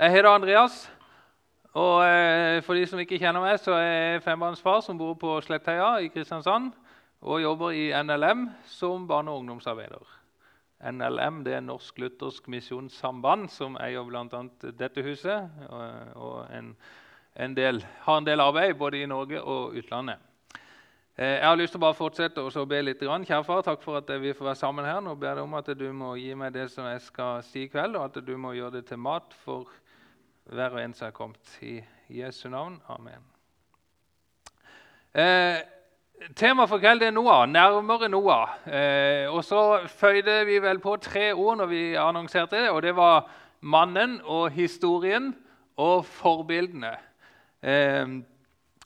Jeg heter Andreas. og eh, For de som ikke kjenner meg, så er jeg fembarnsfar som bor på Slettheia i Kristiansand og jobber i NLM som barne- og ungdomsarbeider. NLM det er Norsk Luthersk Misjonssamband, som eier bl.a. dette huset. Og, en, en del, har en del arbeid både i Norge og utlandet. Eh, jeg har lyst til å bare fortsette og be litt. Kjære far, takk for at vi får være sammen her. Nå ber jeg om at du må gi meg det som jeg skal si i kveld, og at du må gjøre det til mat for hver og en som er kommet. I Jesu navn. Amen. Eh, Temaet for kveld er Noah. Nærmere Noah. Eh, og så føyde vi vel på tre ord når vi annonserte det, og det var mannen og historien og forbildene. Eh,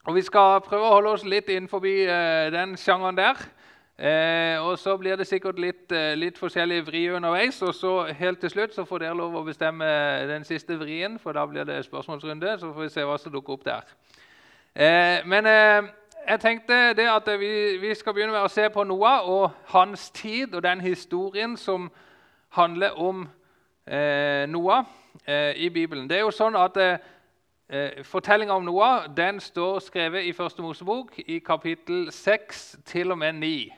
og Vi skal prøve å holde oss litt innenfor eh, den sjangeren der. Eh, og Så blir det sikkert litt, eh, litt forskjellig vri underveis. Og så helt til slutt så får dere lov å bestemme den siste vrien, for da blir det spørsmålsrunde. Så får vi se hva som dukker opp der. Eh, men eh, jeg tenkte det at vi, vi, skal begynne med å se på Noah og hans tid og den historien som handler om eh, Noah i Bibelen. Det er jo sånn at Eh, Fortellinga om Noah den står skrevet i Første Mosebok i kapittel 6 til og med 9.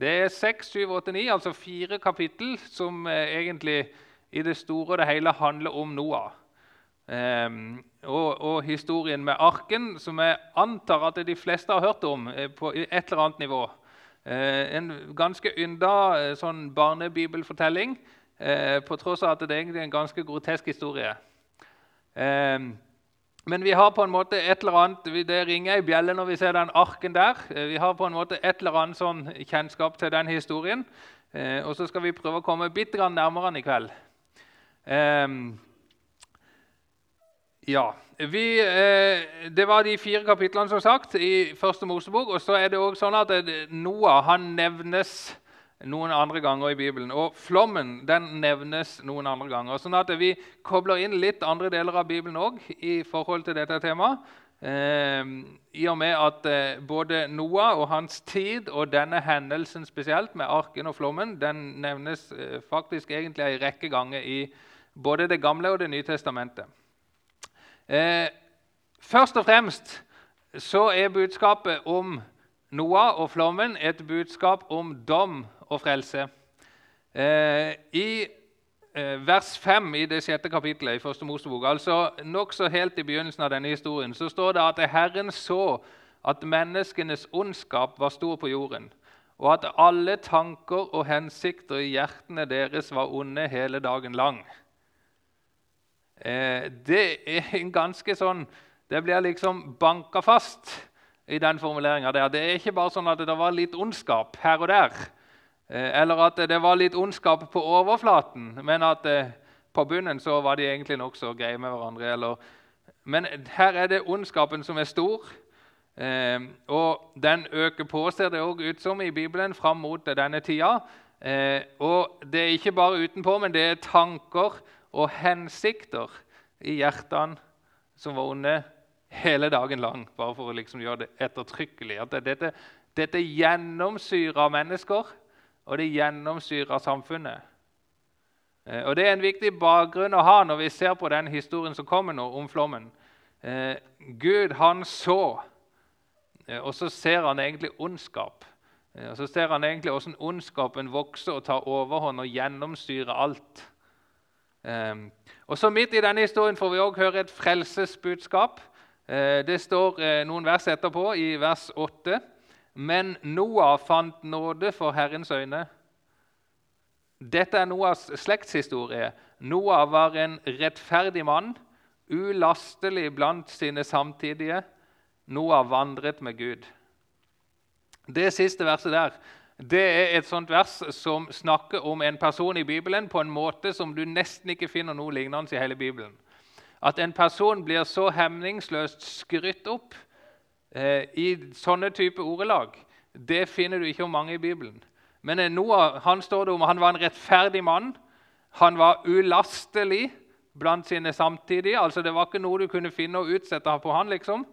Det er 6, 7, 8, 9, altså fire kapittel som eh, egentlig i det store og det hele handler om Noah. Um, og, og, historien med arken, som jeg antar at de fleste har hørt om eh, på et eller annet nivå. Uh, en ganske ynda sånn barnebibelfortelling, på tross av at det egentlig er en ganske grotesk historie. Eh, men vi har på en måte et eller annet, det ringer i bjelle når vi ser den arken der. Eh, vi har på en måte et eller annet sånn kjennskap til den historien. Eh, og så skal vi prøve å komme bitte grann nærmere den i kveld. Eh, ja. Vi, eh, det var de fire kapitlene som sagt, i Første Mosebok. Og så er det også sånn at Noah han nevnes noen andre ganger i Bibelen. Og flommen den nevnes noen andre ganger. sånn at vi kobler inn litt andre deler av Bibelen òg i forhold til dette temaet. Eh, I og med at eh, både Noah og hans tid og denne hendelsen spesielt, med arken og flommen, den nevnes eh, faktisk egentlig en rekke ganger i både Det gamle og Det nye testamentet. Eh, først og fremst så er budskapet om Noah og flommen et budskap om dom og frelse. Eh, I eh, vers 5 i det sjette kapittelet i Første Mosebok, altså nokså helt i begynnelsen av denne historien, så står det at Herren så at menneskenes ondskap var stor på jorden, og at alle tanker og hensikter i hjertene deres var onde hele dagen lang. Eh, det er en ganske sånn Det blir liksom banka fast i den formuleringa der. Det er ikke bare sånn at det var litt ondskap her og der. Eh, eller at det var litt ondskap på overflaten, men at eh, på bunnen så var de egentlig nokså greie med hverandre. Eller, men her er det ondskapen som er stor, eh, og den øker på, ser det òg ut som i Bibelen, fram mot denne tida. og det er ikke bare utenpå, men det er tanker og hensikter i hjertene som var onde hele dagen lang, bare for å liksom gjøre det ettertrykkelig. At dette, dette gjennomsyrer mennesker og det gjennomsyrer samfunnet. Eh, og Det er en viktig bakgrunn å ha når vi ser på den historien som kommer nå om flommen. Eh, Gud, han så, eh, og så ser han egentlig ondskap. Og Så ser han egentlig hvordan ondskapen vokser og tar overhånd og gjennomsyrer alt. Og så Midt i denne historien får vi også høre et frelsesbudskap. Det står noen vers etterpå, i vers 8. Men Noah fant nåde for Herrens øyne. Dette er Noahs slektshistorie. Noah var en rettferdig mann, ulastelig blant sine samtidige. Noah vandret med Gud. Det siste verset der det er et sånt vers som snakker om en person i Bibelen på en måte som du nesten ikke finner noe lignende i hele Bibelen. At en person blir så hemningsløst skrytt opp i sånne type ordelag, det finner du ikke om mange i Bibelen. Men eh, Noah han står det om han var en rettferdig mann. Han var ulastelig blant sine samtidige. altså Det var ikke noe du kunne finne og utsette på han, liksom.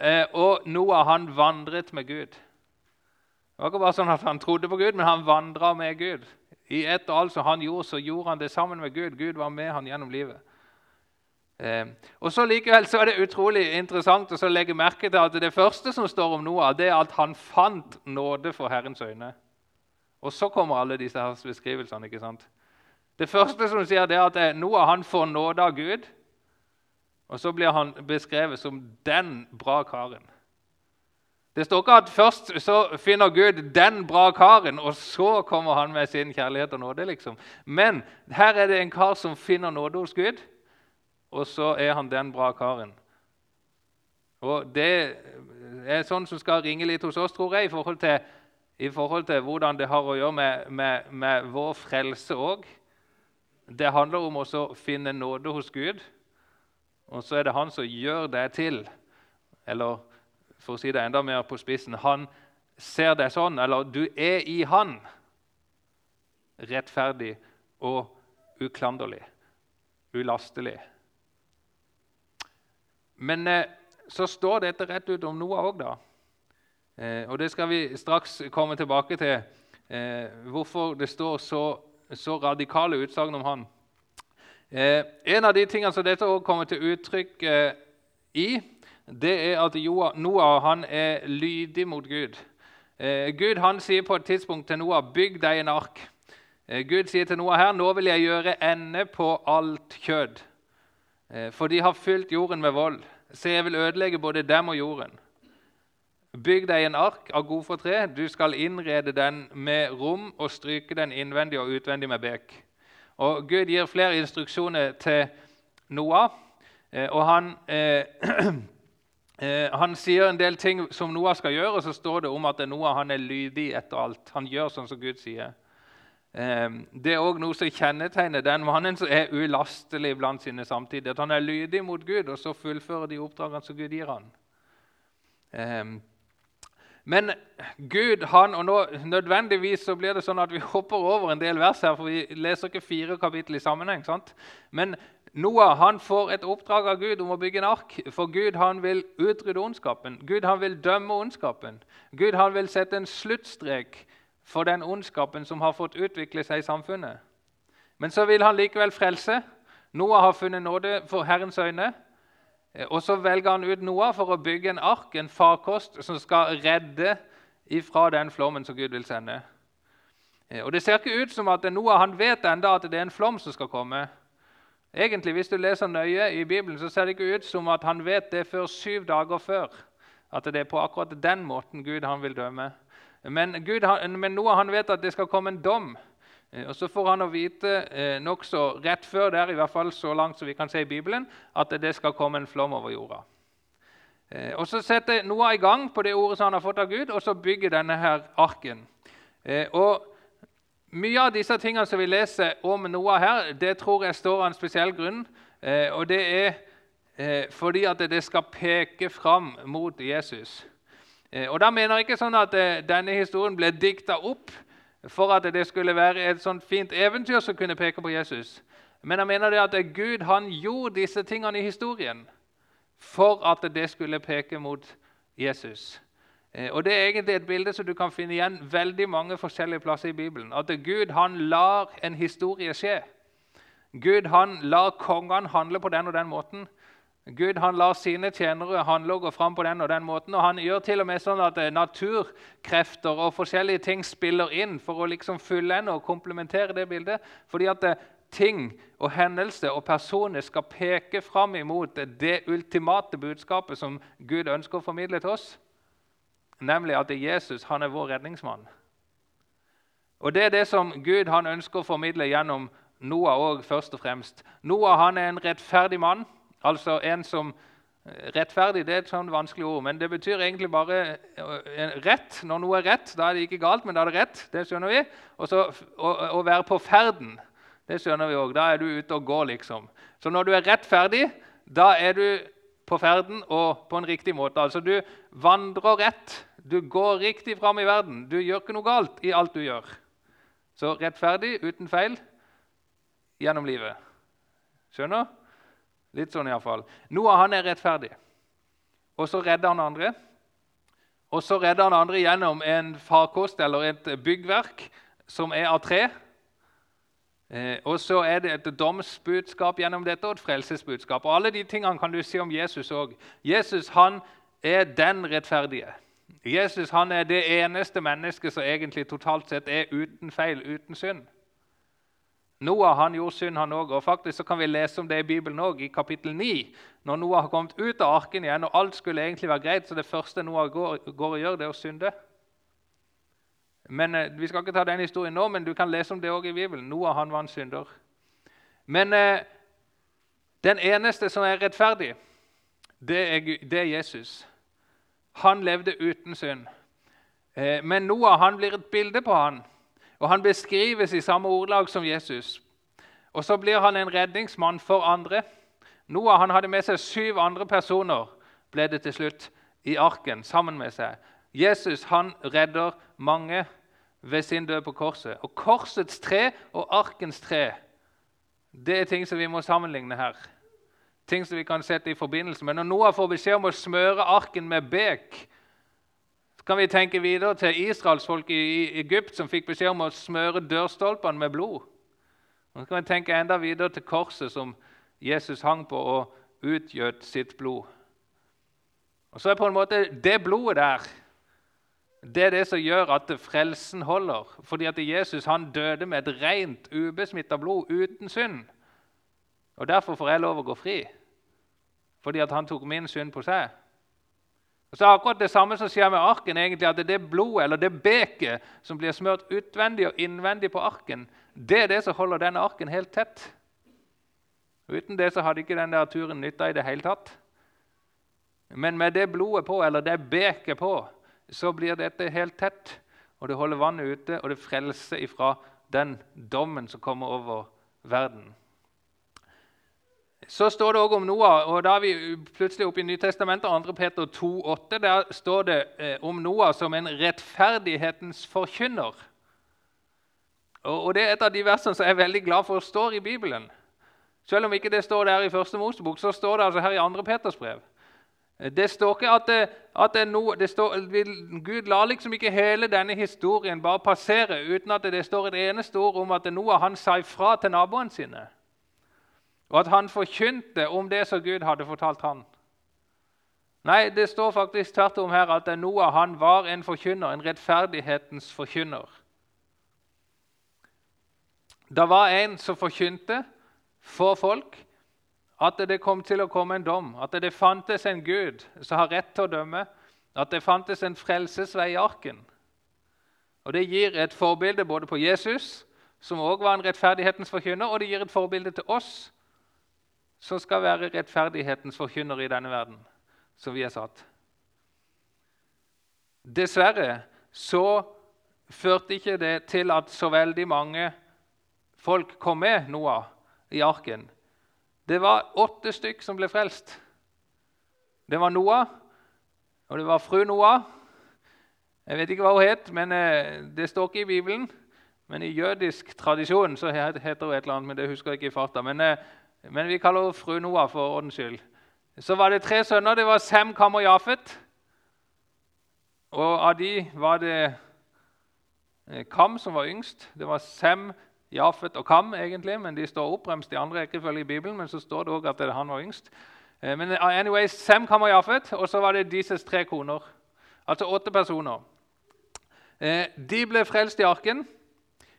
Eh, og Noah han vandret med Gud. Det var ikke bare sånn at han trodde på Gud, men han vandra med Gud. I ett og alt som han gjorde, så gjorde han det sammen med Gud. Gud var med han gjennom livet. Eh, og så Likevel så er det utrolig interessant å legge merke til at det første som står om Noah, det er at han fant nåde for Herrens øyne. Og så kommer alle disse her beskrivelsene. ikke sant? Det første som sier, det er at eh, Noah han får nåde av Gud. Og så blir han beskrevet som den bra karen. Det står ikke at først så finner Gud den bra karen, og så kommer han med sin kjærlighet og nåde. liksom. Men her er det en kar som finner nåde hos Gud, og så er han den bra karen. Og Det er sånn som skal ringe litt hos oss, tror jeg, i forhold til, i forhold til hvordan det har å gjøre med, med, med vår frelse òg. Det handler om å finne nåde hos Gud, og så er det han som gjør det til. Eller for å si det enda mer på spissen Han ser deg sånn, eller du er i Han, rettferdig og uklanderlig, ulastelig. Men eh, så står dette rett ut om Noah òg, da. Eh, og det skal vi straks komme tilbake til, eh, hvorfor det står så, så radikale utsagn om han. En av de tingene som dette også kommer til uttrykk i, det er at Noah han er lydig mot Gud. Gud han sier på et tidspunkt til Noah 'bygg deg en ark'. Gud sier til Noah her 'nå vil jeg gjøre ende på alt kjød', for de har fylt jorden med vold. Så jeg vil ødelegge både dem og jorden. Bygg deg en ark av godfortre. Du skal innrede den med rom og stryke den innvendig og utvendig med bek. Og Gud gir flere instruksjoner til Noah, og han eh, Eh, han sier en del ting som Noah skal gjøre, og så står det om at Noah er lydig etter alt. Han gjør sånn som Gud sier. Eh, det er òg noe som kjennetegner den mannen som er ulastelig blant sine samtidig. At han er lydig mot Gud, og så fullfører de oppdragene som Gud gir han. Eh, men Gud, han, og nå Nødvendigvis så blir det sånn at vi hopper over en del vers her, for vi leser ikke fire kapittel i sammenheng. sant? Men Noah han får et oppdrag av Gud om å bygge en ark, for Gud han vil utrydde ondskapen. Gud han vil dømme ondskapen. Gud han vil sette en sluttstrek for den ondskapen som har fått utvikle seg i samfunnet. Men så vil han likevel frelse. Noah har funnet nåde for Herrens øyne. Og så velger han ut Noah for å bygge en ark, en farkost, som skal redde ifra den flommen som Gud vil sende. Og Det ser ikke ut som at Noah han vet enda at det er en flom som skal komme. Egentlig, Hvis du leser nøye i Bibelen, så ser det ikke ut som at han vet det før syv dager før. At det er på akkurat den måten Gud han vil dømme. Men, Gud, men Noah han vet at det skal komme en dom. Eh, og Så får han å vite eh, nokså rett før der, i hvert fall så langt som vi kan se i Bibelen, at det skal komme en flom over jorda. Eh, og Så setter Noah i gang på det ordet som han har fått av Gud, og så bygger denne her arken. Og mye av disse tingene som vi leser om Noah her, det tror jeg står av en spesiell grunn. Og det er fordi at det skal peke fram mot Jesus. Eh, og da mener jeg ikke sånn at eh, denne historien ble dikta opp for at det skulle være et sånt fint eventyr som kunne peke på Jesus. Men jeg mener det at Gud han gjorde disse tingene i historien for at det skulle peke mot Jesus. Eh, og Det er egentlig et bilde som du kan finne igjen veldig mange forskjellige plasser i Bibelen. At Gud han lar en historie skje. Gud han lar kongene handle på den og den måten. Gud han lar sine tjenere handle og gå fram på den og den måten. Og han gjør til og med sånn at eh, naturkrefter og forskjellige ting spiller inn for å liksom fullende og komplementere det bildet. Fordi at eh, ting og hendelser og personer skal peke fram imot det ultimate budskapet som Gud ønsker å formidle til oss nemlig at Jesus han er vår redningsmann. Og Det er det som Gud han ønsker å formidle gjennom Noah òg, først og fremst. Noah han er en rettferdig mann, altså en som Rettferdig det er et sånn vanskelig ord, men det betyr egentlig bare eh, rett. Når noe er rett, da er det ikke galt, men da er det rett. Det skjønner vi. Og så å, å, være på ferden, det skjønner vi òg. Da er du ute og går, liksom. Så når du er rettferdig, da er du på ferden og på en riktig måte. Altså Du vandrer rett. Du går riktig fram i verden. Du gjør ikke noe galt i alt du gjør. Så rettferdig, uten feil, gjennom livet. Skjønner? Litt sånn iallfall. Noah han er rettferdig. Og så redder han andre. Og så redder han andre gjennom en farkost eller et byggverk som er av tre. Eh, og så er det et domsbudskap gjennom dette og et frelsesbudskap. Og Alle de tingene kan du si om Jesus òg. Jesus han er den rettferdige. Jesus han er det eneste mennesket som egentlig totalt sett er uten feil, uten synd. Noah han gjorde synd, han òg. Og faktisk så kan vi lese om det i Bibelen òg, i kapittel 9. Når Noah har kommet ut av arken igjen, og alt skulle egentlig være greit, så det første Noah går, går og gjør, det er å synde. Men eh, Vi skal ikke ta den historien nå, men du kan lese om det òg i Bibelen. Noah han var en synder. Men eh, den eneste som er rettferdig, det er, det er Jesus. Han levde uten synd. Eh, men Noah han blir et bilde på han, og han beskrives i samme ordlag som Jesus. Og Så blir han en redningsmann for andre. Noah han hadde med seg syv andre personer ble det til slutt i arken sammen med seg. Jesus han redder mange ved sin død på korset. Og Korsets tre og arkens tre det er ting som vi må sammenligne her. Ting som vi kan sette i forbindelse med. Når Noah får beskjed om å smøre arken med bek, så kan vi tenke videre til israelsfolk i Egypt som fikk beskjed om å smøre dørstolpene med blod. Så kan vi tenke enda videre til korset som Jesus hang på og utgjøt sitt blod. Og så er på en måte Det blodet der det er det som gjør at frelsen holder. Fordi at Jesus han døde med et rent, ubesmitta blod uten synd. Og Derfor får jeg lov å gå fri. Fordi at han tok min synd på seg. Og så er akkurat Det samme som skjer med arken, egentlig, at det blodet eller det beket som blir smørt utvendig og innvendig på arken, det er det som holder denne arken helt tett. Uten det så hadde ikke den der turen nytta i det hele tatt. Men med det blodet på, eller det beket på, så blir dette helt tett, og det holder vannet ute, og det frelser ifra den dommen som kommer over verden. Så står det også om Noah, og da er vi plutselig oppe i Nytestamentet, 2. Peter 2,8. Der står det eh, om Noah som en rettferdighetens forkynner. Og Det er et av de versene som jeg er veldig glad for står i Bibelen. Selv om ikke det står der i første Mosebok, så står det altså her i 2. Peters brev. Det står ikke at, det, at det no, det står, Gud lar liksom ikke hele denne historien bare passere uten at det står et eneste ord om at Noah han sa ifra til naboene sine. Og at han forkynte om det som Gud hadde fortalt han. Nei, det står faktisk tvert om her at Noah han var en forkynner, en rettferdighetens forkynner. Det var en som forkynte for folk at det kom til å komme en dom, at det fantes en Gud som har rett til å dømme, at det fantes en frelsesvei i arken. Og Det gir et forbilde både på Jesus, som også var en rettferdighetens forkynner, og det gir et forbilde til oss, som skal være rettferdighetens forkynner i denne verden, som vi er satt. Dessverre så førte ikke det til at så veldig mange folk kom med Noah i arken. Det var åtte stykk som ble frelst. Det var Noah, og det var fru Noah. Jeg vet ikke hva hun het, men eh, det står ikke i Bibelen. Men i jødisk tradisjon så heter hun et eller annet, men det husker jeg ikke i farta. Men, eh, men, vi kaller henne fru Noah for ordens skyld. Så var det tre sønner. Det var Sem, Kam og Jafet. Og av de var det eh, Kam som var yngst. Det var Sem, Jafet og Kam, egentlig, men de står oppremst i andre rekkefølge i Bibelen. Men så står det òg at han var yngst. Eh, men anyway, Sem, Kam og Jafet, og så var det deres tre koner. Altså åtte personer. Eh, de ble frelst i arken.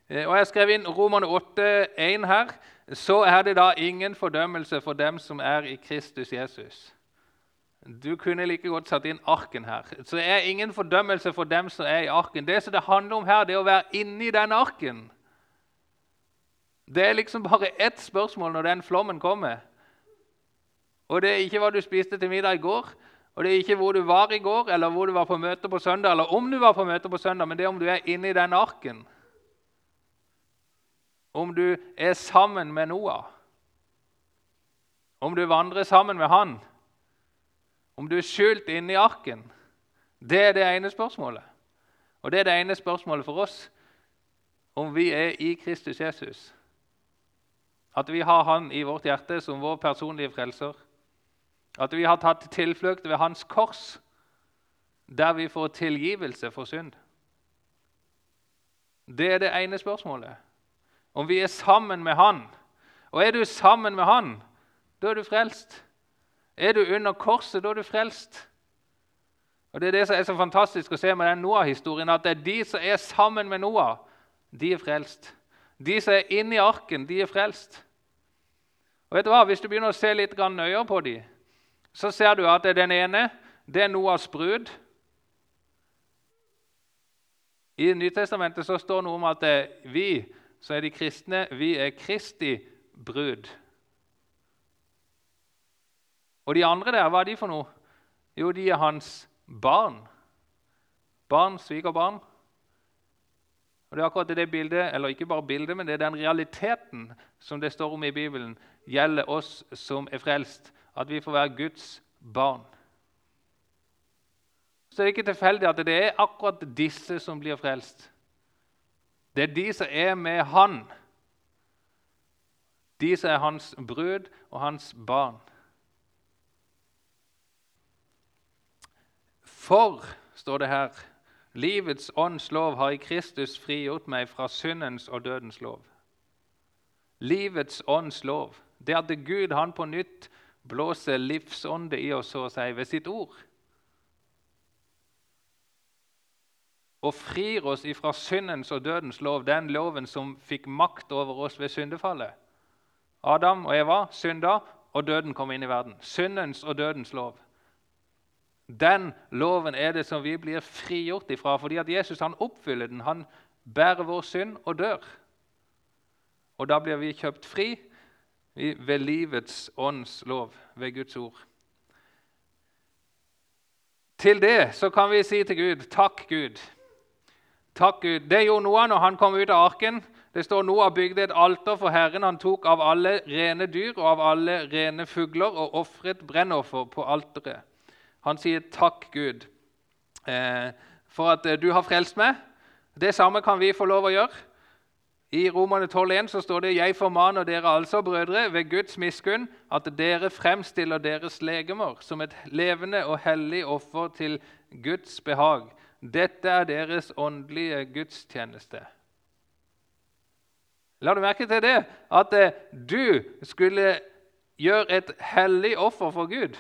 Og Jeg skrev inn Romerne 8,1 her. Så er det da ingen fordømmelse for dem som er i Kristus Jesus. Du kunne like godt satt inn arken her. Så det er ingen fordømmelse for dem som er i arken. Det som det handler om her, det er å være inni den arken. Det er liksom bare ett spørsmål når den flommen kommer. Og det er ikke hva du spiste til middag i går, og det er ikke hvor du var i går, eller hvor du var på møte på søndag, eller om du var på møte på søndag, men det er om du er inne i den arken. Om du er sammen med Noah. Om du vandrer sammen med han. Om du er skjult inne i arken. Det er det ene spørsmålet. Og det er det ene spørsmålet for oss om vi er i Kristus Jesus. At vi har Han i vårt hjerte som vår personlige frelser. At vi har tatt tilflukt ved Hans kors, der vi får tilgivelse for synd. Det er det ene spørsmålet. Om vi er sammen med Han. Og er du sammen med Han, da er du frelst. Er du under korset, da er du frelst. Og Det er det som er så fantastisk å se med den Noah-historien, at det er de som er sammen med Noah, de er frelst. De som er inni arken, de er frelst. Og vet du hva? Hvis du begynner å se litt nøyere på dem, så ser du at den ene det er Noahs brud. I Nytestamentet så står det noe om at vi som er de kristne, vi er Kristi brud. Og de andre der, hva er de for noe? Jo, de er hans barn. Barn, svigerbarn. Og det er akkurat det bildet, eller ikke bare bildet, men det er den realiteten som det står om i Bibelen, gjelder oss som er frelst. At vi får være Guds barn. Så det er ikke tilfeldig at det er akkurat disse som blir frelst. Det er de som er med Han. De som er hans brud og hans barn. For, står det her, livets ånds lov har i Kristus frigjort meg fra syndens og dødens lov. Livets ånds lov. Det at Gud han på nytt blåser livsånde i oss, så å si, ved sitt ord. Og frir oss ifra syndens og dødens lov, den loven som fikk makt over oss ved syndefallet. Adam og Eva synda, og døden kom inn i verden. Syndens og dødens lov. Den loven er det som vi blir frigjort ifra, fordi at Jesus han oppfyller den. Han bærer vår synd og dør. Og da blir vi kjøpt fri ved livets ånds lov, ved Guds ord. Til det så kan vi si til Gud takk, Gud. Takk, Gud. Det gjorde Noah når han kom ut av arken. Det står Noah bygde et alter for Herren. Han tok av alle rene dyr og av alle rene fugler og ofret brennoffer på alteret. Han sier 'takk, Gud, eh, for at eh, du har frelst meg'. Det samme kan vi få lov å gjøre. I Romane 12,1 så står det 'Jeg formaner dere altså, brødre, ved Guds miskunn, at dere fremstiller deres legemer som et levende og hellig offer til Guds behag.' Dette er deres åndelige gudstjeneste. La du merke til det? At eh, du skulle gjøre et hellig offer for Gud.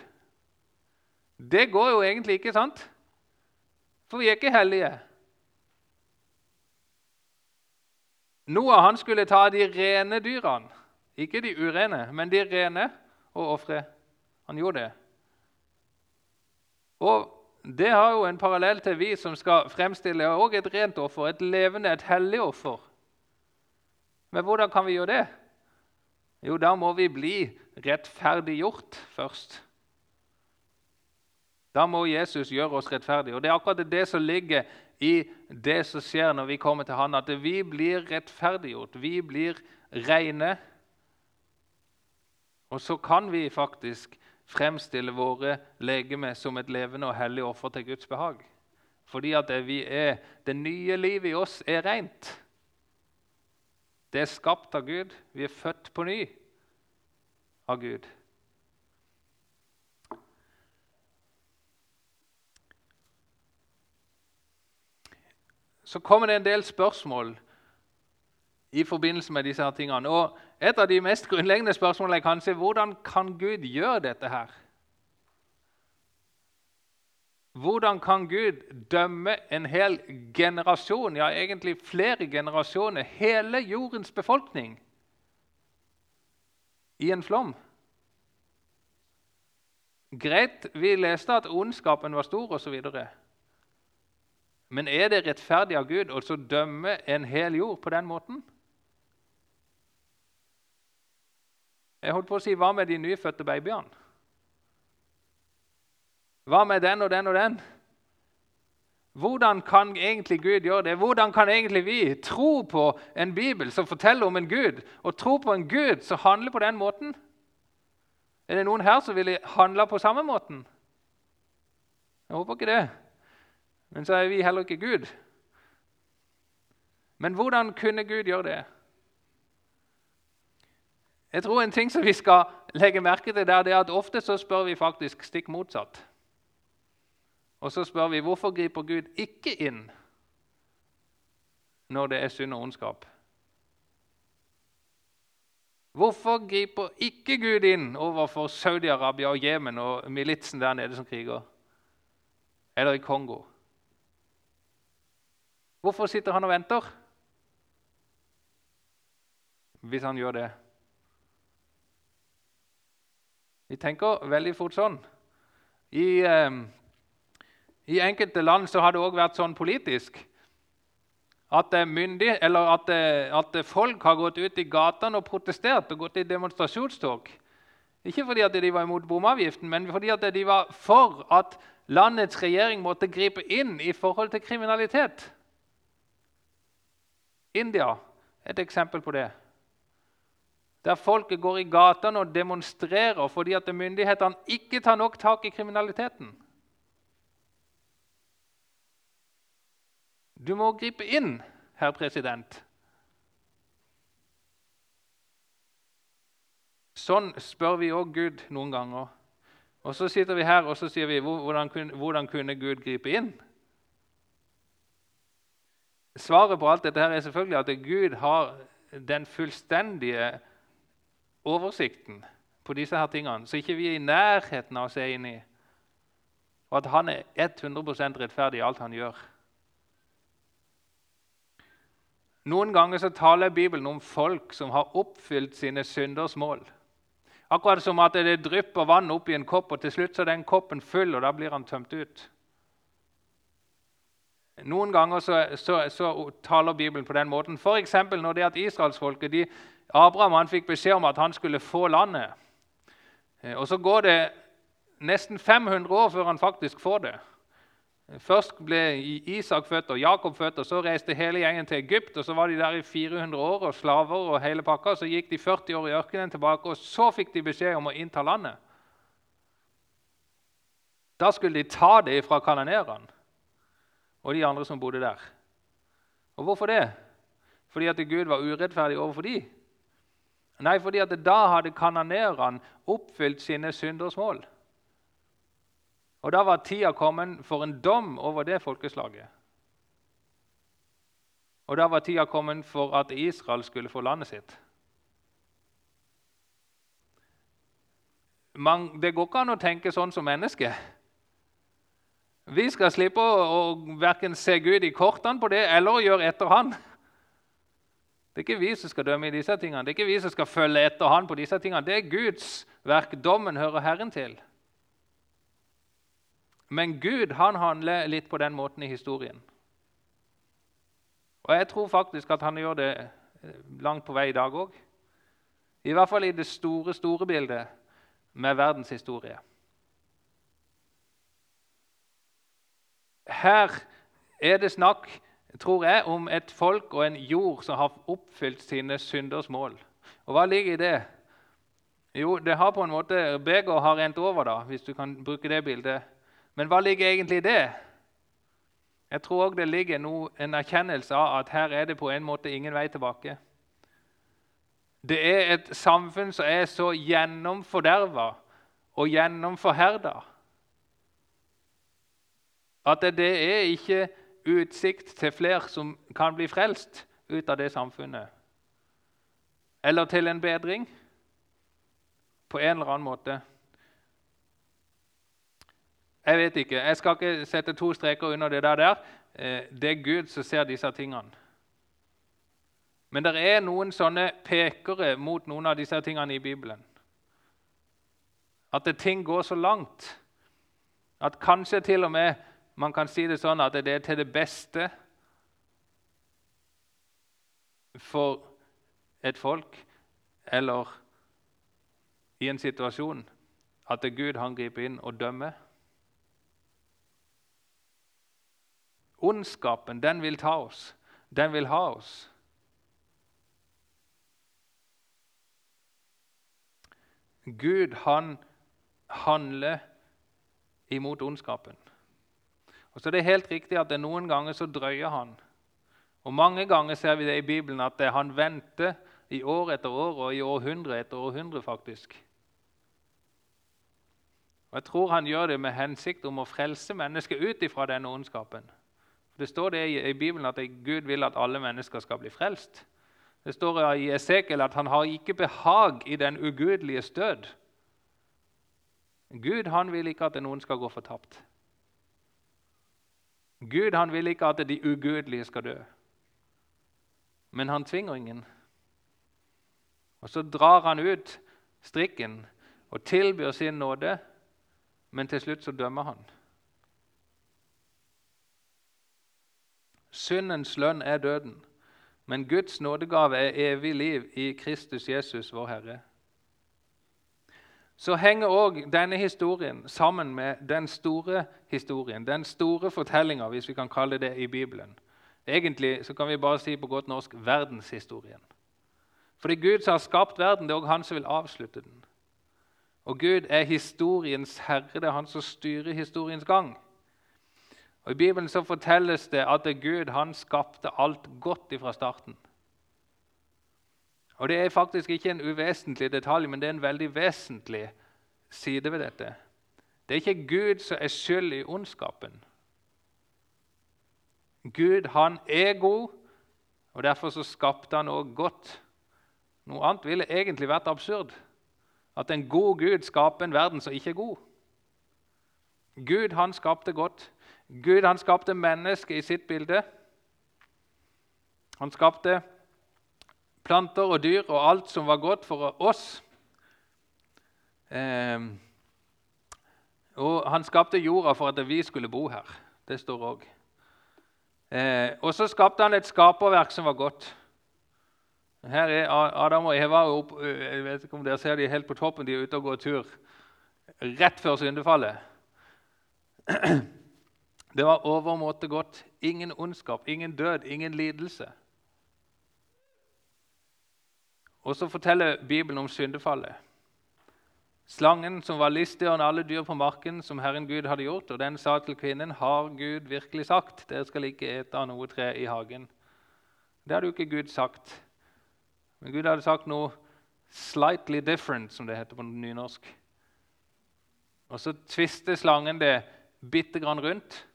Det går jo egentlig ikke, sant? For vi er ikke hellige. Noah han skulle ta de rene dyrene, ikke de urene, men de rene, og ofre. Han gjorde det. Og Det har jo en parallell til vi som skal fremstille også et rent offer, et levende, et hellig offer. Men hvordan kan vi gjøre det? Jo, da må vi bli rettferdiggjort først. Da må Jesus gjøre oss rettferdige. Og Det er akkurat det som ligger i det som skjer når vi kommer til Han, at vi blir rettferdiggjort. Vi blir rene. Og så kan vi faktisk fremstille våre legeme som et levende og hellig offer til Guds behag. Fordi at det, vi er, det nye livet i oss er rent. Det er skapt av Gud. Vi er født på ny av Gud. så kommer det en del spørsmål i forbindelse med disse her tingene. Og Et av de mest grunnleggende spørsmålene er kanskje hvordan kan Gud gjøre dette her? Hvordan kan Gud dømme en hel generasjon, ja egentlig flere generasjoner, hele jordens befolkning, i en flom? Greit, vi leste at ondskapen var stor osv. Men er det rettferdig av Gud å dømme en hel jord på den måten? Jeg holdt på å si hva med de nyfødte babyene? Hva med den og den og den? Hvordan kan egentlig Gud gjøre det? Hvordan kan egentlig vi tro på en bibel som forteller om en Gud, og tro på en Gud som handler på den måten? Er det noen her som ville handla på samme måten? Jeg håper ikke det. Men så er vi heller ikke Gud. Men hvordan kunne Gud gjøre det? Jeg tror En ting som vi skal legge merke til, der, det er at ofte så spør vi faktisk stikk motsatt. Og så spør vi hvorfor griper Gud ikke inn når det er synd og ondskap. Hvorfor griper ikke Gud inn overfor Saudi-Arabia og Jemen og militsen der nede som kriger? Eller i Kongo? Hvorfor sitter han og venter? Hvis han gjør det. Vi tenker veldig fort sånn. I, eh, i enkelte land så har det òg vært sånn politisk at, myndig, at, at, folk har gått ut i gatene og protestert og gått i demonstrasjonstog. Ikke fordi at de var imot bomavgiften, men fordi at de var for at landets regjering måtte gripe inn i forhold til kriminalitet. India er et eksempel på det. Der folket går i gatene og demonstrerer fordi at myndighetene ikke tar nok tak i kriminaliteten. Du må gripe inn, herr president. Sånn spør vi òg Gud noen ganger. Og Så sitter vi her og så sier vi, hvordan kunne, hvordan kunne Gud gripe inn? Svaret på alt dette her er selvfølgelig at Gud har den fullstendige oversikten på disse her tingene, så ikke vi er i nærheten av å se inn i. Og at han er 100 rettferdig i alt han gjør. Noen ganger så taler Bibelen om folk som har oppfylt sine synders mål. Akkurat som at det drypper vann opp i en kopp, og til slutt så er den koppen full, og da blir han tømt ut. Noen ganger så, så, så taler Bibelen på den måten. F.eks. når det er at israelsfolket de, Abraham han fikk beskjed om at han skulle få landet. Eh, og Så går det nesten 500 år før han faktisk får det. Først ble Isak født og Jakob født, og så reiste hele gjengen til Egypt. og Så var de der i 400 år og slaver og hele pakka. Så gikk de 40 år i ørkenen tilbake, og så fikk de beskjed om å innta landet. Da skulle de ta det fra kanonerene og de andre som bodde der. Og hvorfor det? Fordi at Gud var urettferdig overfor de? Nei, fordi at da hadde kanonerene oppfylt sine synders mål. Og da var tida kommet for en dom over det folkeslaget. Og da var tida kommet for at Israel skulle få landet sitt. Man, det går ikke an å tenke sånn som menneske. Vi skal slippe å, å verken se Gud i kortene på det eller å gjøre etter Han. Det er ikke vi som skal dømme i disse tingene. Det er ikke vi som skal følge etter Han på disse tingene. Det er Guds verk. Dommen hører Herren til. Men Gud han handler litt på den måten i historien. Og jeg tror faktisk at han gjør det eh, langt på vei i dag òg. I hvert fall i det store, store bildet med verdenshistorie. Her er det snakk tror jeg, om et folk og en jord som har oppfylt sine synders mål. Og hva ligger i det? Jo, det har på en måte, Begeret har rent over, da, hvis du kan bruke det bildet. Men hva ligger egentlig i det? Jeg tror òg det ligger noe, en erkjennelse av at her er det på en måte ingen vei tilbake. Det er et samfunn som er så gjennomforderva og gjennomforherda at det er ikke utsikt til flere som kan bli frelst ut av det samfunnet. Eller til en bedring på en eller annen måte. Jeg vet ikke. Jeg skal ikke sette to streker under det der. Eh, det er Gud som ser disse tingene. Men det er noen sånne pekere mot noen av disse tingene i Bibelen. At ting går så langt at kanskje til og med man kan si det sånn at det er til det beste for et folk eller i en situasjon at det er Gud han griper inn og dømmer. Ondskapen, den vil ta oss. Den vil ha oss. Gud, han handler imot ondskapen. Og så er det helt riktig at det Noen ganger så drøyer han. Og Mange ganger ser vi det i Bibelen at han venter i år etter år og i århundre etter århundre. faktisk. Og Jeg tror han gjør det med hensikt om å frelse mennesket ut ifra denne ondskapen. Det står det i Bibelen at Gud vil at alle mennesker skal bli frelst. Det står i Esekiel at han har ikke behag i den ugudelige stød. Gud han vil ikke at noen skal gå fortapt. Gud han vil ikke at de ugudelige skal dø. Men han tvinger ingen. Og Så drar han ut strikken og tilbyr sin nåde, men til slutt så dømmer han. Syndens lønn er døden, men Guds nådegave er evig liv i Kristus Jesus, vår Herre. Så henger òg denne historien sammen med den store historien, den store fortellinga, hvis vi kan kalle det i Bibelen. Egentlig så kan vi bare si på godt norsk verdenshistorien. Fordi Gud som har skapt verden, det er òg han som vil avslutte den. Og Gud er historiens herre, det er han som styrer historiens gang. Og I Bibelen så fortelles det at Gud han skapte alt godt fra starten. Og Det er faktisk ikke en uvesentlig detalj, men det er en veldig vesentlig side ved dette. Det er ikke Gud som er skyld i ondskapen. Gud han er god, og derfor så skapte han også godt. Noe annet ville egentlig vært absurd. At en god Gud skaper en verden som ikke er god. Gud han skapte godt. Gud han skapte mennesket i sitt bilde. Han skapte planter og dyr og alt som var godt for oss. Eh, og han skapte jorda for at vi skulle bo her. Det står òg. Eh, og så skapte han et skaperverk som var godt. Her er Adam og Eva opp, jeg vet ikke om dere ser de helt på toppen. De er ute og går tur rett før syndefallet. Det var overmåte godt. Ingen ondskap, ingen død, ingen lidelse. Og så forteller Bibelen om syndefallet. Slangen som var listigere enn alle dyr på marken, som Herren Gud hadde gjort, og den sa til kvinnen, 'Har Gud virkelig sagt:" 'Dere skal ikke ete av noe tre i hagen.' Det hadde jo ikke Gud sagt. Men Gud hadde sagt noe 'slightly different', som det heter på nynorsk. Og Så tvister slangen det bitte grann rundt,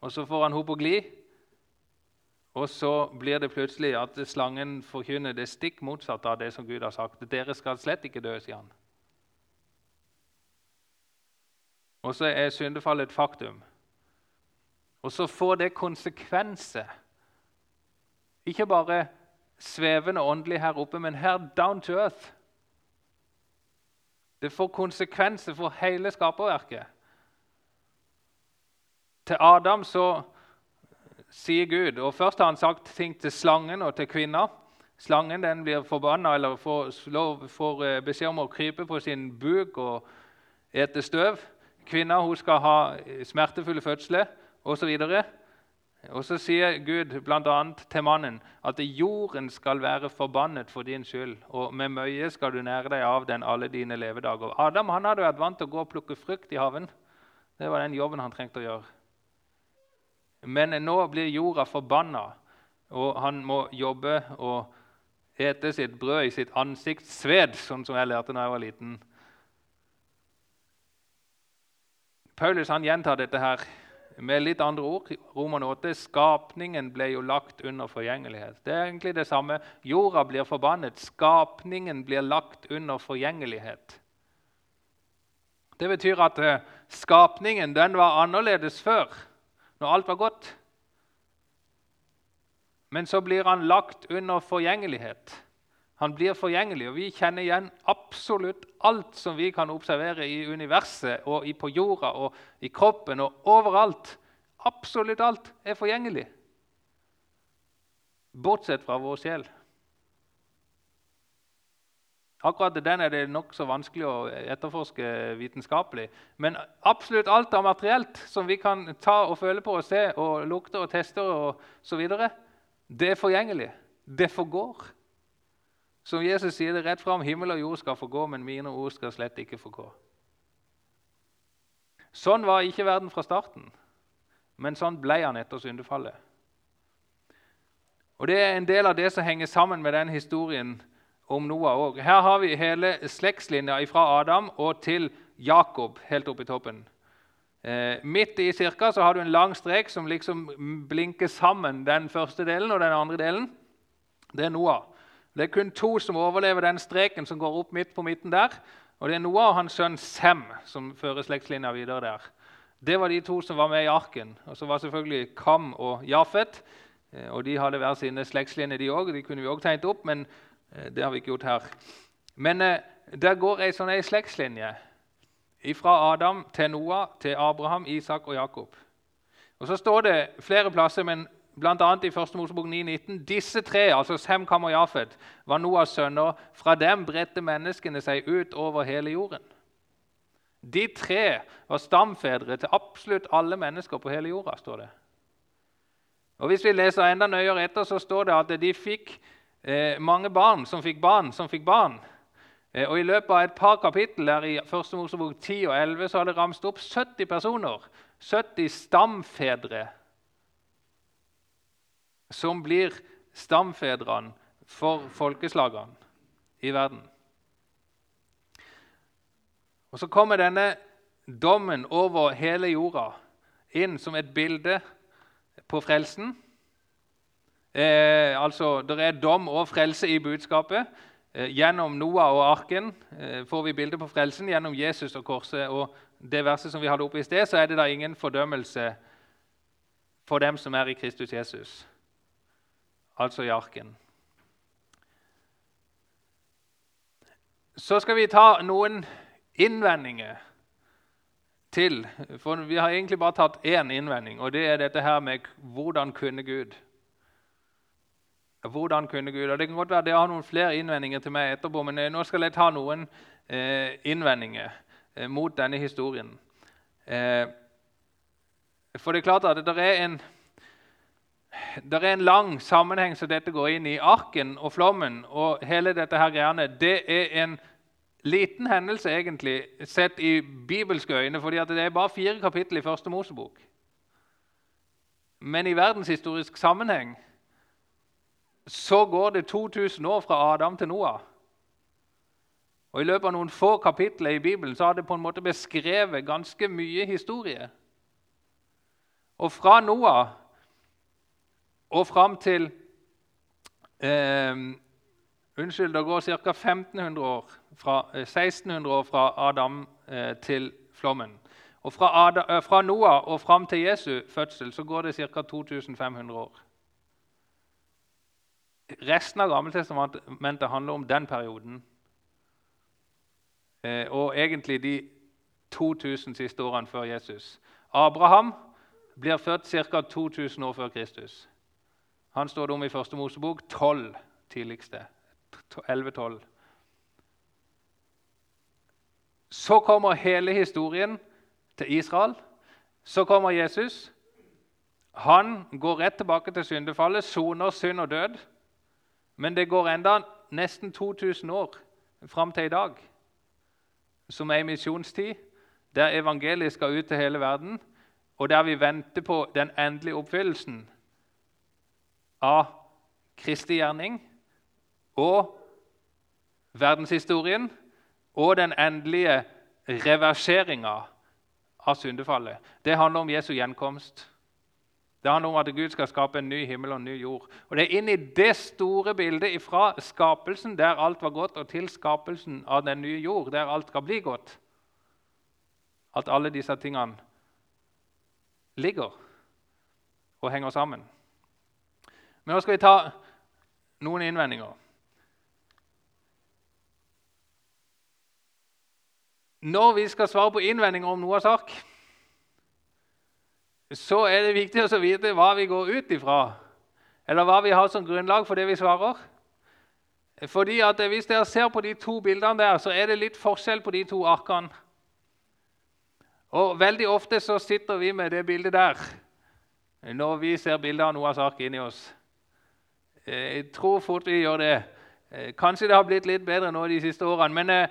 og så får han henne på glid. Og så blir det plutselig at slangen forkynner det stikk motsatte av det som Gud har sagt. 'Dere skal slett ikke dø', sier han. Og så er syndefallet et faktum. Og så får det konsekvenser. Ikke bare svevende åndelig her oppe, men her down to earth. Det får konsekvenser for hele skaperverket. Til Adam så sier Gud og Først har han sagt ting til slangen og til kvinna. Slangen den blir forbanna eller får, får eh, beskjed om å krype på sin buk og ete støv. Kvinna hun skal ha smertefulle fødsler osv. Og så sier Gud bl.a. til mannen at jorden skal være forbannet for din skyld, og med møye skal du nære deg av den alle dine levedager. Adam han hadde vært vant til å gå og plukke frukt i haven. Det var den jobben han trengte å gjøre. Men nå blir jorda forbanna, og han må jobbe og ete sitt brød i sitt ansiktssved, sånn som jeg lærte da jeg var liten. Paulus han gjentar dette her med litt andre ord. Roman 8. Skapningen ble jo lagt under forgjengelighet. Det er egentlig det samme. Jorda blir forbannet. Skapningen blir lagt under forgjengelighet. Det betyr at eh, skapningen den var annerledes før, når alt var godt. Men så blir han lagt under forgjengelighet. Han blir forgjengelig, og vi kjenner igjen absolutt alt som vi kan observere i universet og på jorda og i kroppen og overalt. Absolutt alt er forgjengelig. Bortsett fra vår sjel. Akkurat den er det nokså vanskelig å etterforske vitenskapelig. Men absolutt alt av materielt som vi kan ta og føle på og se og lukte og teste, og så videre, det er forgjengelig. Det forgår. Som Jesus sier det rett fram, himmel og jord skal forgå, men mine ord skal slett ikke forgå. Sånn var ikke verden fra starten, men sånn ble han etter syndefallet. Og Det er en del av det som henger sammen med den historien om Noah òg. Her har vi hele slektslinja fra Adam og til Jakob helt oppe i toppen. Eh, midt i cirka så har du en lang strek som liksom blinker sammen den første delen og den andre delen. Det er Noah. Det er kun to som overlever den streken som går opp midt på midten der. Og Det er Noah og hans sønn Sem som fører slektslinja videre der. Det var de to som var med i arken. Og så var selvfølgelig Kam og Jafet. Eh, og De hadde hver sine slektslinjer, de òg. De kunne vi òg tegnet opp, men det har vi ikke gjort her. Men eh, der går ei sånn slektslinje fra Adam til Noah til Abraham, Isak og Jakob. Og Så står det flere plasser, men bl.a. i 1. Mosebok 9,19.: Disse tre, altså Sem, Kam og Jafet, var Noahs sønner. Fra dem bredte menneskene seg ut over hele jorden. De tre var stamfedre til absolutt alle mennesker på hele jorda. står det. Og Hvis vi leser enda nøyere etter, så står det at de fikk eh, mange barn som fikk barn som fikk barn. Eh, og I løpet av et par kapittel der i 1. Mosebok 10 og 11 så har det ramst opp 70 personer. 70 stamfedre som blir stamfedrene for folkeslagene i verden. Og Så kommer denne dommen over hele jorda inn som et bilde på frelsen. Eh, altså, Det er dom og frelse i budskapet. Eh, gjennom Noah og arken eh, får vi bilde på frelsen. Gjennom Jesus og korset og det verset som vi hadde oppe i sted, så er det da ingen fordømmelse for dem som er i Kristus Jesus altså i arken. Så skal vi ta noen innvendinger til. For vi har egentlig bare tatt én innvending, og det er dette her med hvordan kunne Gud? Hvordan kunne Gud? Og Det kan godt være jeg har noen flere innvendinger til meg etterpå, men eh, nå skal jeg ta noen eh, innvendinger eh, mot denne historien. Eh, for det er klart at det er en det er en lang sammenheng som dette går inn i. Arken og flommen og hele dette her greiene, det er en liten hendelse egentlig, sett i bibelske øyne, fordi det er bare fire kapittel i første Mosebok. Men i verdenshistorisk sammenheng så går det 2000 år fra Adam til Noah. Og I løpet av noen få kapitler i Bibelen så har det på en måte beskrevet ganske mye historie. Og fra Noah og fram til eh, Unnskyld, det går ca. 1500 år, fra, 1600 eh, år fra Adam eh, til flommen. Og fra, Adam, eh, fra, Noah og fram til Jesu fødsel så går det ca. 2500 år. Resten av Gammeltestamentet handler om den perioden. Eh, og egentlig de 2000 siste årene før Jesus. Abraham blir født ca. 2000 år før Kristus. Han står det om i Første Mosebok. Tolv tidligste. 11-12. Så kommer hele historien til Israel. Så kommer Jesus. Han går rett tilbake til syndefallet, soner synd og død. Men det går enda nesten 2000 år fram til i dag, som er en misjonstid, der evangeliet skal ut til hele verden, og der vi venter på den endelige oppfyllelsen av Kristi gjerning og verdenshistorien og den endelige reverseringa av syndefallet. Det handler om Jesu gjenkomst. Det handler om at Gud skal skape en ny himmel og en ny jord. Og Det er inn i det store bildet fra skapelsen, der alt var godt, og til skapelsen av den nye jord, der alt skal bli godt, at alle disse tingene ligger og henger sammen. Men nå skal vi ta noen innvendinger. Når vi skal svare på innvendinger om Noahs ark, så er det viktig å vite hva vi går ut ifra, eller hva vi har som grunnlag for det vi svarer. Fordi at Hvis dere ser på de to bildene der, så er det litt forskjell på de to arkene. Og Veldig ofte så sitter vi med det bildet der når vi ser bilder av Noahs ark inni oss. Eh, jeg tror fort vi gjør det. Eh, kanskje det har blitt litt bedre nå de siste årene. Men eh,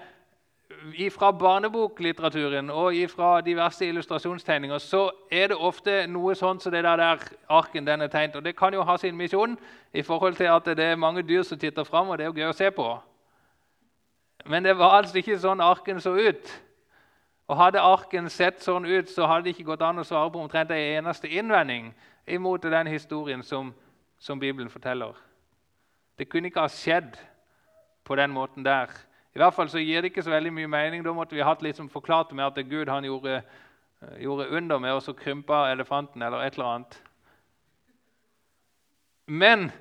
fra barneboklitteraturen og fra diverse illustrasjonstegninger så er det ofte noe sånn som det der, der arken den er tegnet. Og Det kan jo ha sin misjon i forhold til at det er mange dyr som titter fram, og det er jo gøy å se på. Men det var altså ikke sånn arken så ut. Og Hadde arken sett sånn ut, så hadde det ikke gått an å svare på omtrent en eneste innvending imot den historien som som Bibelen forteller. Det kunne ikke ha skjedd på den måten der. I hvert fall så gir det ikke så veldig mye mening. Da måtte vi hatt litt forklart med at Gud han gjorde, gjorde under med og så krympa elefanten eller et eller annet. Men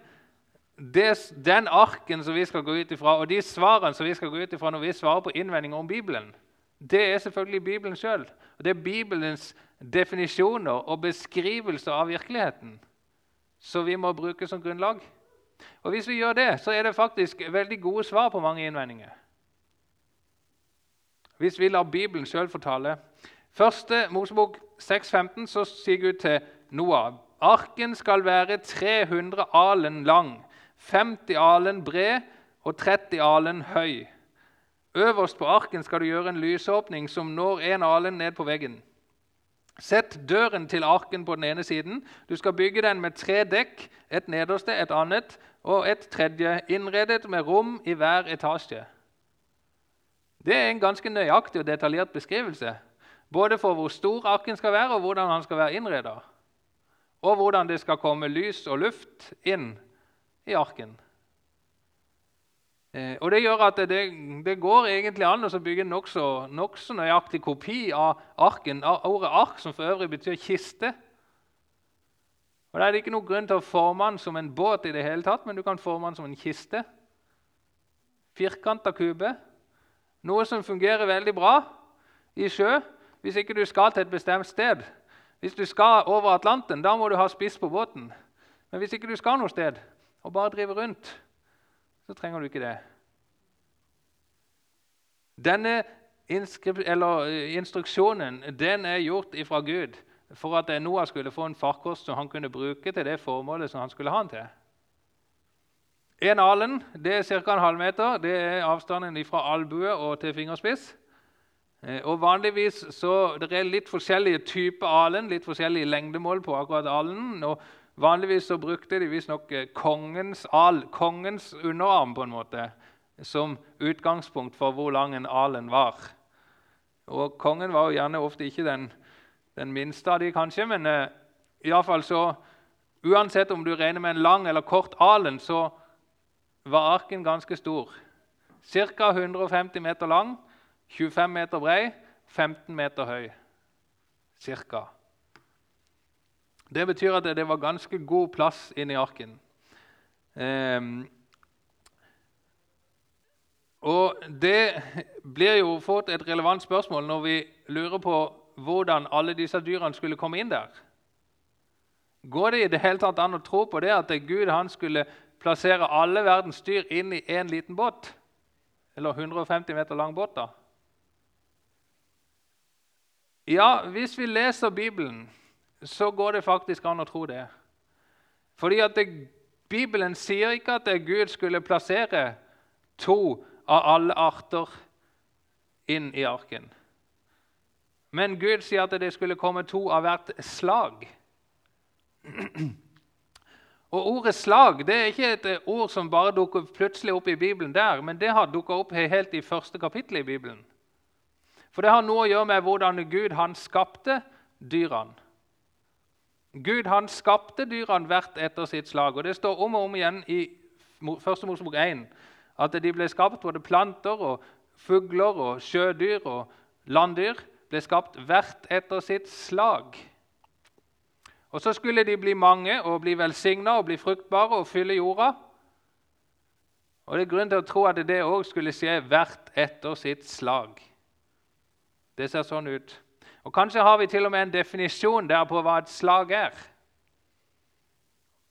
det, den arken som vi skal gå ut ifra, og de svarene som vi skal gå ut ifra når vi svarer på innvendinger om Bibelen, det er selvfølgelig Bibelen sjøl. Det er Bibelens definisjoner og beskrivelser av virkeligheten som vi må bruke som grunnlag. Og Hvis vi gjør det, så er det faktisk veldig gode svar på mange innvendinger. Hvis vi lar Bibelen sjøl fortale. Første Mosebok 6,15 så sier Gud til Noah Arken skal være 300 alen lang, 50 alen bred og 30 alen høy. Øverst på arken skal du gjøre en lysåpning som når en alen ned på veggen. Sett døren til arken på den ene siden. Du skal bygge den med tre dekk, et nederste, et annet og et tredje, innredet med rom i hver etasje. Det er en ganske nøyaktig og detaljert beskrivelse. Både for hvor stor arken skal være, og hvordan han skal være innredet. Og hvordan det skal komme lys og luft inn i arken. Eh, og Det gjør at det, det går egentlig an å bygge en nokså nok nøyaktig kopi av arken. Ordet 'ark', som for øvrig betyr kiste. Og Da er det ikke noen grunn til å forme den som en båt, i det hele tatt, men du kan forme den som en kiste. Firkanta kube. Noe som fungerer veldig bra i sjø hvis ikke du skal til et bestemt sted. Hvis du skal over Atlanten, da må du ha spiss på båten. Men hvis ikke du skal noe sted og bare driver rundt, så trenger du ikke det. Denne eh, instruksjonen den er gjort ifra Gud for at Noah skulle få en farkost som han kunne bruke til det formålet som han skulle ha den til. En alen det er ca. en halvmeter. Det er avstanden fra albue og til fingerspiss. Eh, og vanligvis så Det er litt forskjellige typer alen, litt forskjellige lengdemål på akkurat alen. og Vanligvis så brukte de visstnok eh, kongens al, kongens underarm, på en måte, som utgangspunkt for hvor lang en alen var. Og Kongen var jo gjerne ofte ikke den, den minste av de, kanskje, men uh, iallfall fall så Uansett om du regner med en lang eller kort alen, så var arken ganske stor. Ca. 150 meter lang, 25 meter brei, 15 meter høy. Cirka. Det betyr at det var ganske god plass inni arken. Um, og Det blir jo fått et relevant spørsmål når vi lurer på hvordan alle disse dyrene skulle komme inn der. Går det i det hele tatt an å tro på det at Gud han skulle plassere alle verdens dyr inn i én liten båt? Eller 150 meter lang båt, da? Ja, hvis vi leser Bibelen så går det faktisk an å tro det. Fordi at det, Bibelen sier ikke at Gud skulle plassere to av alle arter inn i arken. Men Gud sier at det skulle komme to av hvert slag. Og Ordet 'slag' det er ikke et ord som bare dukker plutselig opp i Bibelen der, men det har dukka opp helt i første kapittel i Bibelen. For det har noe å gjøre med hvordan Gud han skapte dyrene. Gud han skapte dyrene hvert etter sitt slag. og Det står om og om igjen i 1. Mosebok 1 at de ble skapt både planter og fugler og sjødyr og landdyr ble skapt hvert etter sitt slag. Og Så skulle de bli mange og bli velsigna og bli fruktbare og fylle jorda. Og Det er grunn til å tro at det òg skulle skje hvert etter sitt slag. Det ser sånn ut. Og Kanskje har vi til og med en definisjon der på hva et slag er.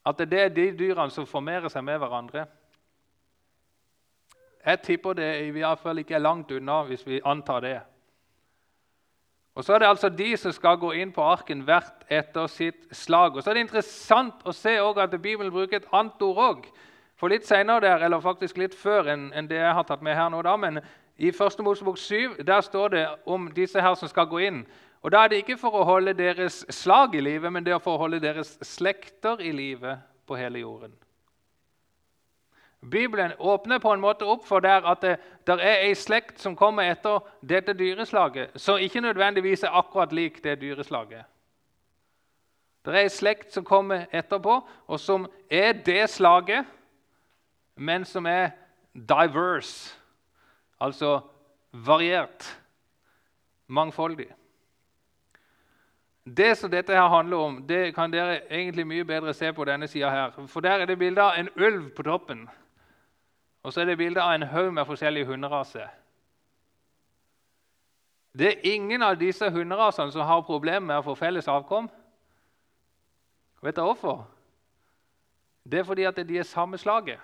At det er de dyrene som formerer seg med hverandre. Jeg tipper det i hvert fall ikke er langt unna, hvis vi antar det. Og Så er det altså de som skal gå inn på arken hvert etter sitt slag. Og Så er det interessant å se at Bibelen bruker et annet ord òg. For litt senere der, eller faktisk litt før enn det jeg har tatt med her nå, da, men i 1. Mosebok 7 der står det om disse her som skal gå inn. Og Da er det ikke for å holde deres slag i livet, men det er for å holde deres slekter i livet på hele jorden. Bibelen åpner på en måte opp for der at det der er ei slekt som kommer etter dette dyreslaget, som ikke nødvendigvis er akkurat lik det dyreslaget. Det er ei slekt som kommer etterpå, og som er det slaget, men som er diverse, altså variert, mangfoldig. Det som dette her handler om, det kan dere egentlig mye bedre se på denne sida her. For der er det bilde av en ulv på toppen. Og så er det bilde av en haug med forskjellige hunderaser. Det er ingen av disse hunderasene som har problemer med å få felles avkom. Vet dere hvorfor? Det er fordi at de er samme slaget.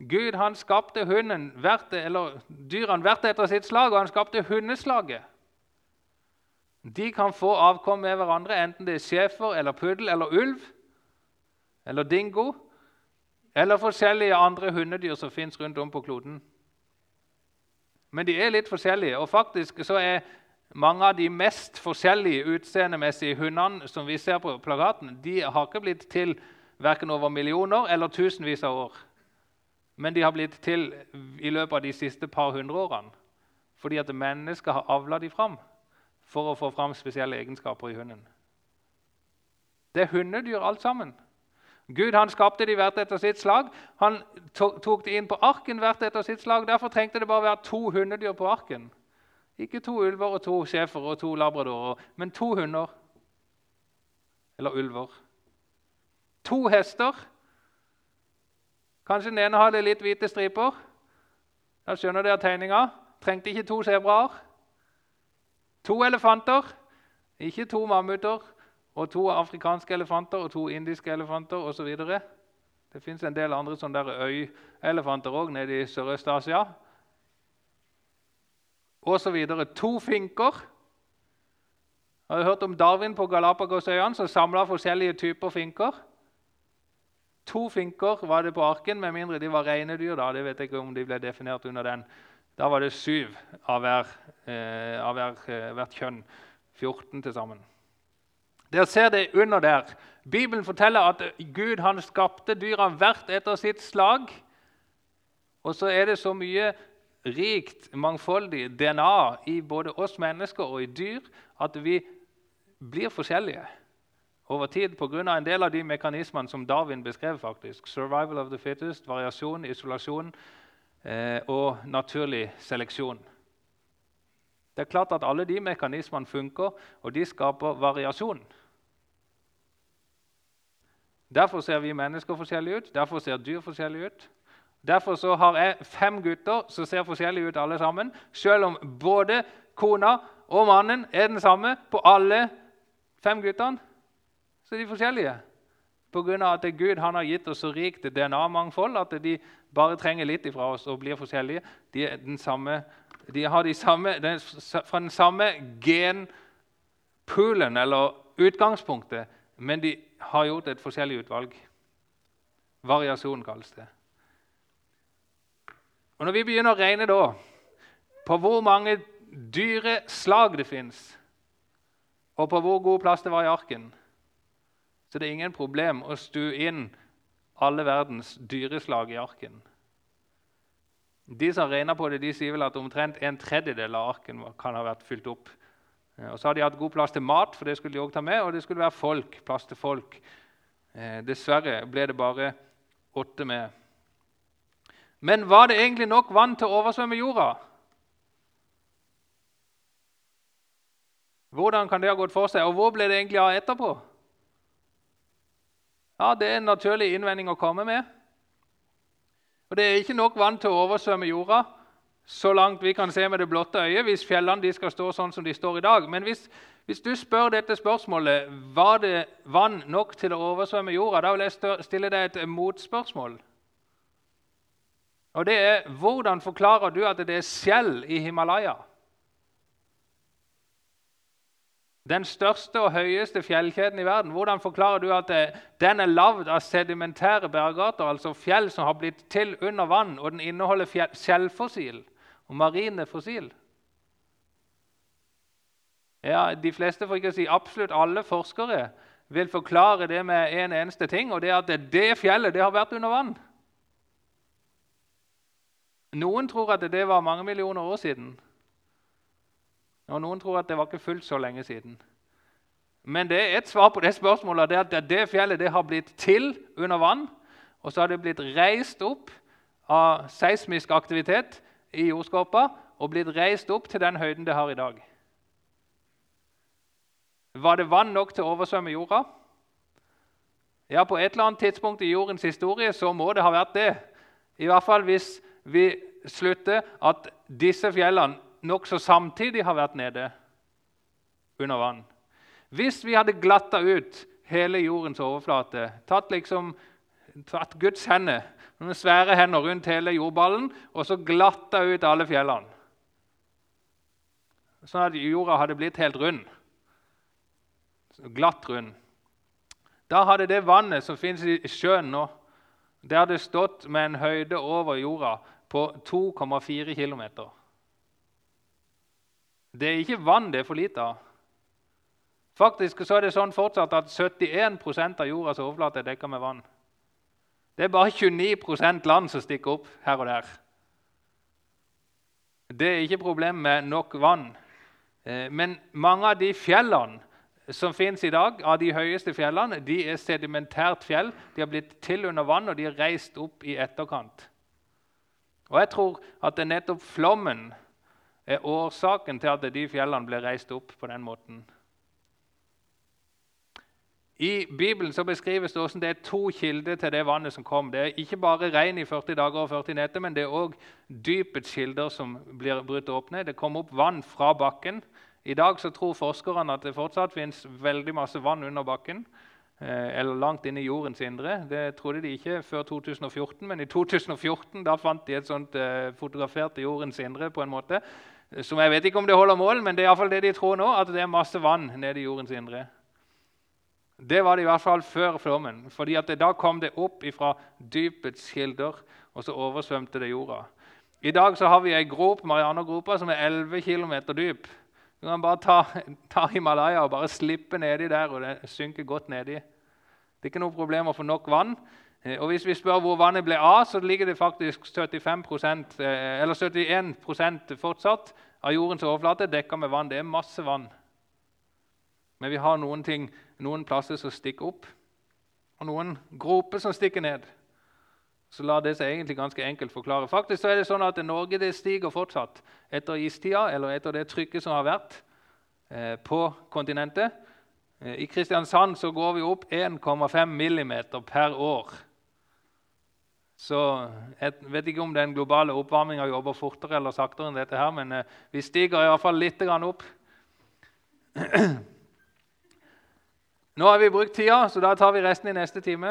Gud han skapte hunden, hvert, eller dyrene hvert etter sitt slag, og han skapte hundeslaget. De kan få avkom med hverandre, enten det er schæfer eller puddel eller ulv eller dingo eller forskjellige andre hundedyr som fins rundt om på kloden. Men de er litt forskjellige, og faktisk så er mange av de mest forskjellige utseendemessige hundene som vi ser på plakaten, de har ikke blitt til verken over millioner eller tusenvis av år. Men de har blitt til i løpet av de siste par hundre årene fordi at mennesker har avla dem fram for å få fram spesielle egenskaper i hunden. Det er hundedyr alt sammen. Gud han skapte de hvert etter sitt slag. Han tok de inn på arken hvert etter sitt slag. Derfor trengte det bare være to hundedyr på arken. Ikke to ulver og to schæfere og to labradorer, men to hunder. Eller ulver. To hester. Kanskje den ene hadde litt hvite striper. Da skjønner dere tegninga. Trengte ikke to sebraer. To elefanter, ikke to mammuter, og to afrikanske elefanter og to indiske elefanter osv. Det fins en del andre sånne øyelefanter òg nede i Sørøst-Asia. Og så videre. To finker. Har du hørt om Darwin på Galapagosøyene som samla forskjellige typer finker? To finker var det på arken, med mindre de var rene dyr. da, det vet jeg ikke om de ble definert under den. Da var det syv av, hver, eh, av hver, eh, hvert kjønn. 14 til sammen. Dere ser det under der. Bibelen forteller at Gud han skapte dyra hvert etter sitt slag. Og så er det så mye rikt, mangfoldig DNA i både oss mennesker og i dyr at vi blir forskjellige over tid pga. en del av de mekanismene som Darwin beskrev. faktisk. Survival of the fittest, variasjon, isolasjon eh, og naturlig seleksjon. Det er klart at Alle de mekanismene funker, og de skaper variasjon. Derfor ser vi mennesker forskjellige ut, derfor ser dyr forskjellige ut. Derfor så har jeg fem gutter som ser forskjellige ut alle sammen. Selv om både kona og mannen er den samme på alle fem guttene, så er de forskjellige. Pga. at Gud han har gitt oss så rikt DNA-mangfold at de bare trenger litt ifra oss og blir forskjellige. De, samme, de har de samme, den, fra den samme genpoolen, eller utgangspunktet, men de har gjort et forskjellig utvalg. Variasjon kalles det. Og Når vi begynner å regne da, på hvor mange dyre slag det fins, og på hvor god plass det var i arken, så det er ingen problem å stue inn alle verdens dyreslag i arken. De som regner på det, de sier vel at omtrent en tredjedel av arken kan ha vært fylt opp. Og Så har de hatt god plass til mat, for det skulle de også ta med, og det skulle være folk, plass til folk. Eh, dessverre ble det bare åtte med. Men var det egentlig nok vann til å oversvømme jorda? Hvordan kan det ha gått for seg, og hvor ble det egentlig av etterpå? Ja, Det er en naturlig innvending å komme med. Og Det er ikke nok vann til å oversvømme jorda så langt vi kan se med det blotte øyet, hvis fjellene skal stå sånn som de står i dag. Men hvis, hvis du spør dette spørsmålet var det vann nok til å oversvømme jorda, da vil jeg stille deg et motspørsmål. Og det er hvordan forklarer du at det er skjell i Himalaya? Den største og høyeste fjellkjeden i verden. Hvordan forklarer du at det, den er lagd av sedimentære bergarter, altså fjell som har blitt til under vann, og den inneholder skjellfossil og marine fossil? Ja, De fleste, for ikke å si absolutt alle forskere, vil forklare det med en eneste ting, og det er at det fjellet det har vært under vann. Noen tror at det var mange millioner år siden. Og Noen tror at det var ikke fullt så lenge siden. Men det er et svar på det spørsmålet det at det fjellet det har blitt til under vann. Og så har det blitt reist opp av seismisk aktivitet i jordskorpa og blitt reist opp til den høyden det har i dag. Var det vann nok til å oversvømme jorda? Ja, På et eller annet tidspunkt i jordens historie så må det ha vært det. I hvert fall hvis vi slutter at disse fjellene nokså samtidig har vært nede under vann. Hvis vi hadde glatta ut hele jordens overflate, tatt, liksom, tatt Guds hender, noen svære hender rundt hele jordballen, og så glatta ut alle fjellene Sånn at jorda hadde blitt helt rund. Glatt rund. Da hadde det vannet som finnes i sjøen nå, det hadde stått med en høyde over jorda på 2,4 km. Det er ikke vann det er for lite av. Faktisk så er det sånn fortsatt at 71% av jordas overflate er dekka med vann. Det er bare 29 land som stikker opp her og der. Det er ikke problem med nok vann. Eh, men mange av de fjellene som fins i dag, av de høyeste fjellene, de er sedimentært fjell. De har blitt til under vann, og de er reist opp i etterkant. Og Jeg tror at det er nettopp flommen er årsaken til at de fjellene ble reist opp på den måten. I Bibelen så beskrives det hvordan det er to kilder til det vannet som kom. Det er ikke bare regn i 40 dager og 40 netter, men det er òg dypets kilder som blir brutt åpne. Det kom opp vann fra bakken. I dag så tror forskerne at det fortsatt fins veldig masse vann under bakken. Eh, eller langt inn i jordens indre. Det trodde de ikke før 2014, men i 2014 da fant de et sånt eh, fotografert jordens indre. på en måte, som Jeg vet ikke om det holder mål, men det er iallfall det de tror nå. at det er masse vann nede i jordens indre. Det var det i hvert fall før flommen. fordi Da kom det opp fra dypets kilder, og så oversvømte det jorda. I dag så har vi ei grop, Marianergropa som er 11 km dyp. Du kan bare ta, ta, Himalaya og bare slippe nedi der, og det synker godt nedi. Det er ikke noe problem å få nok vann. Eh, og Hvis vi spør hvor vannet ble av, så ligger det faktisk 75 eh, eller 71% fortsatt av jordens overflate dekka med vann. Det er masse vann. Men vi har noen, ting, noen plasser som stikker opp, og noen groper som stikker ned. Så la det seg egentlig ganske enkelt forklare. Faktisk så er det sånn at Norge det stiger fortsatt etter istida, eller etter det trykket som har vært eh, på kontinentet. Eh, I Kristiansand så går vi opp 1,5 millimeter per år. Så Jeg vet ikke om den globale oppvarminga jobber fortere eller saktere enn dette, her, men eh, vi stiger i hvert fall litt opp. Nå har vi brukt tida, så da tar vi resten i neste time.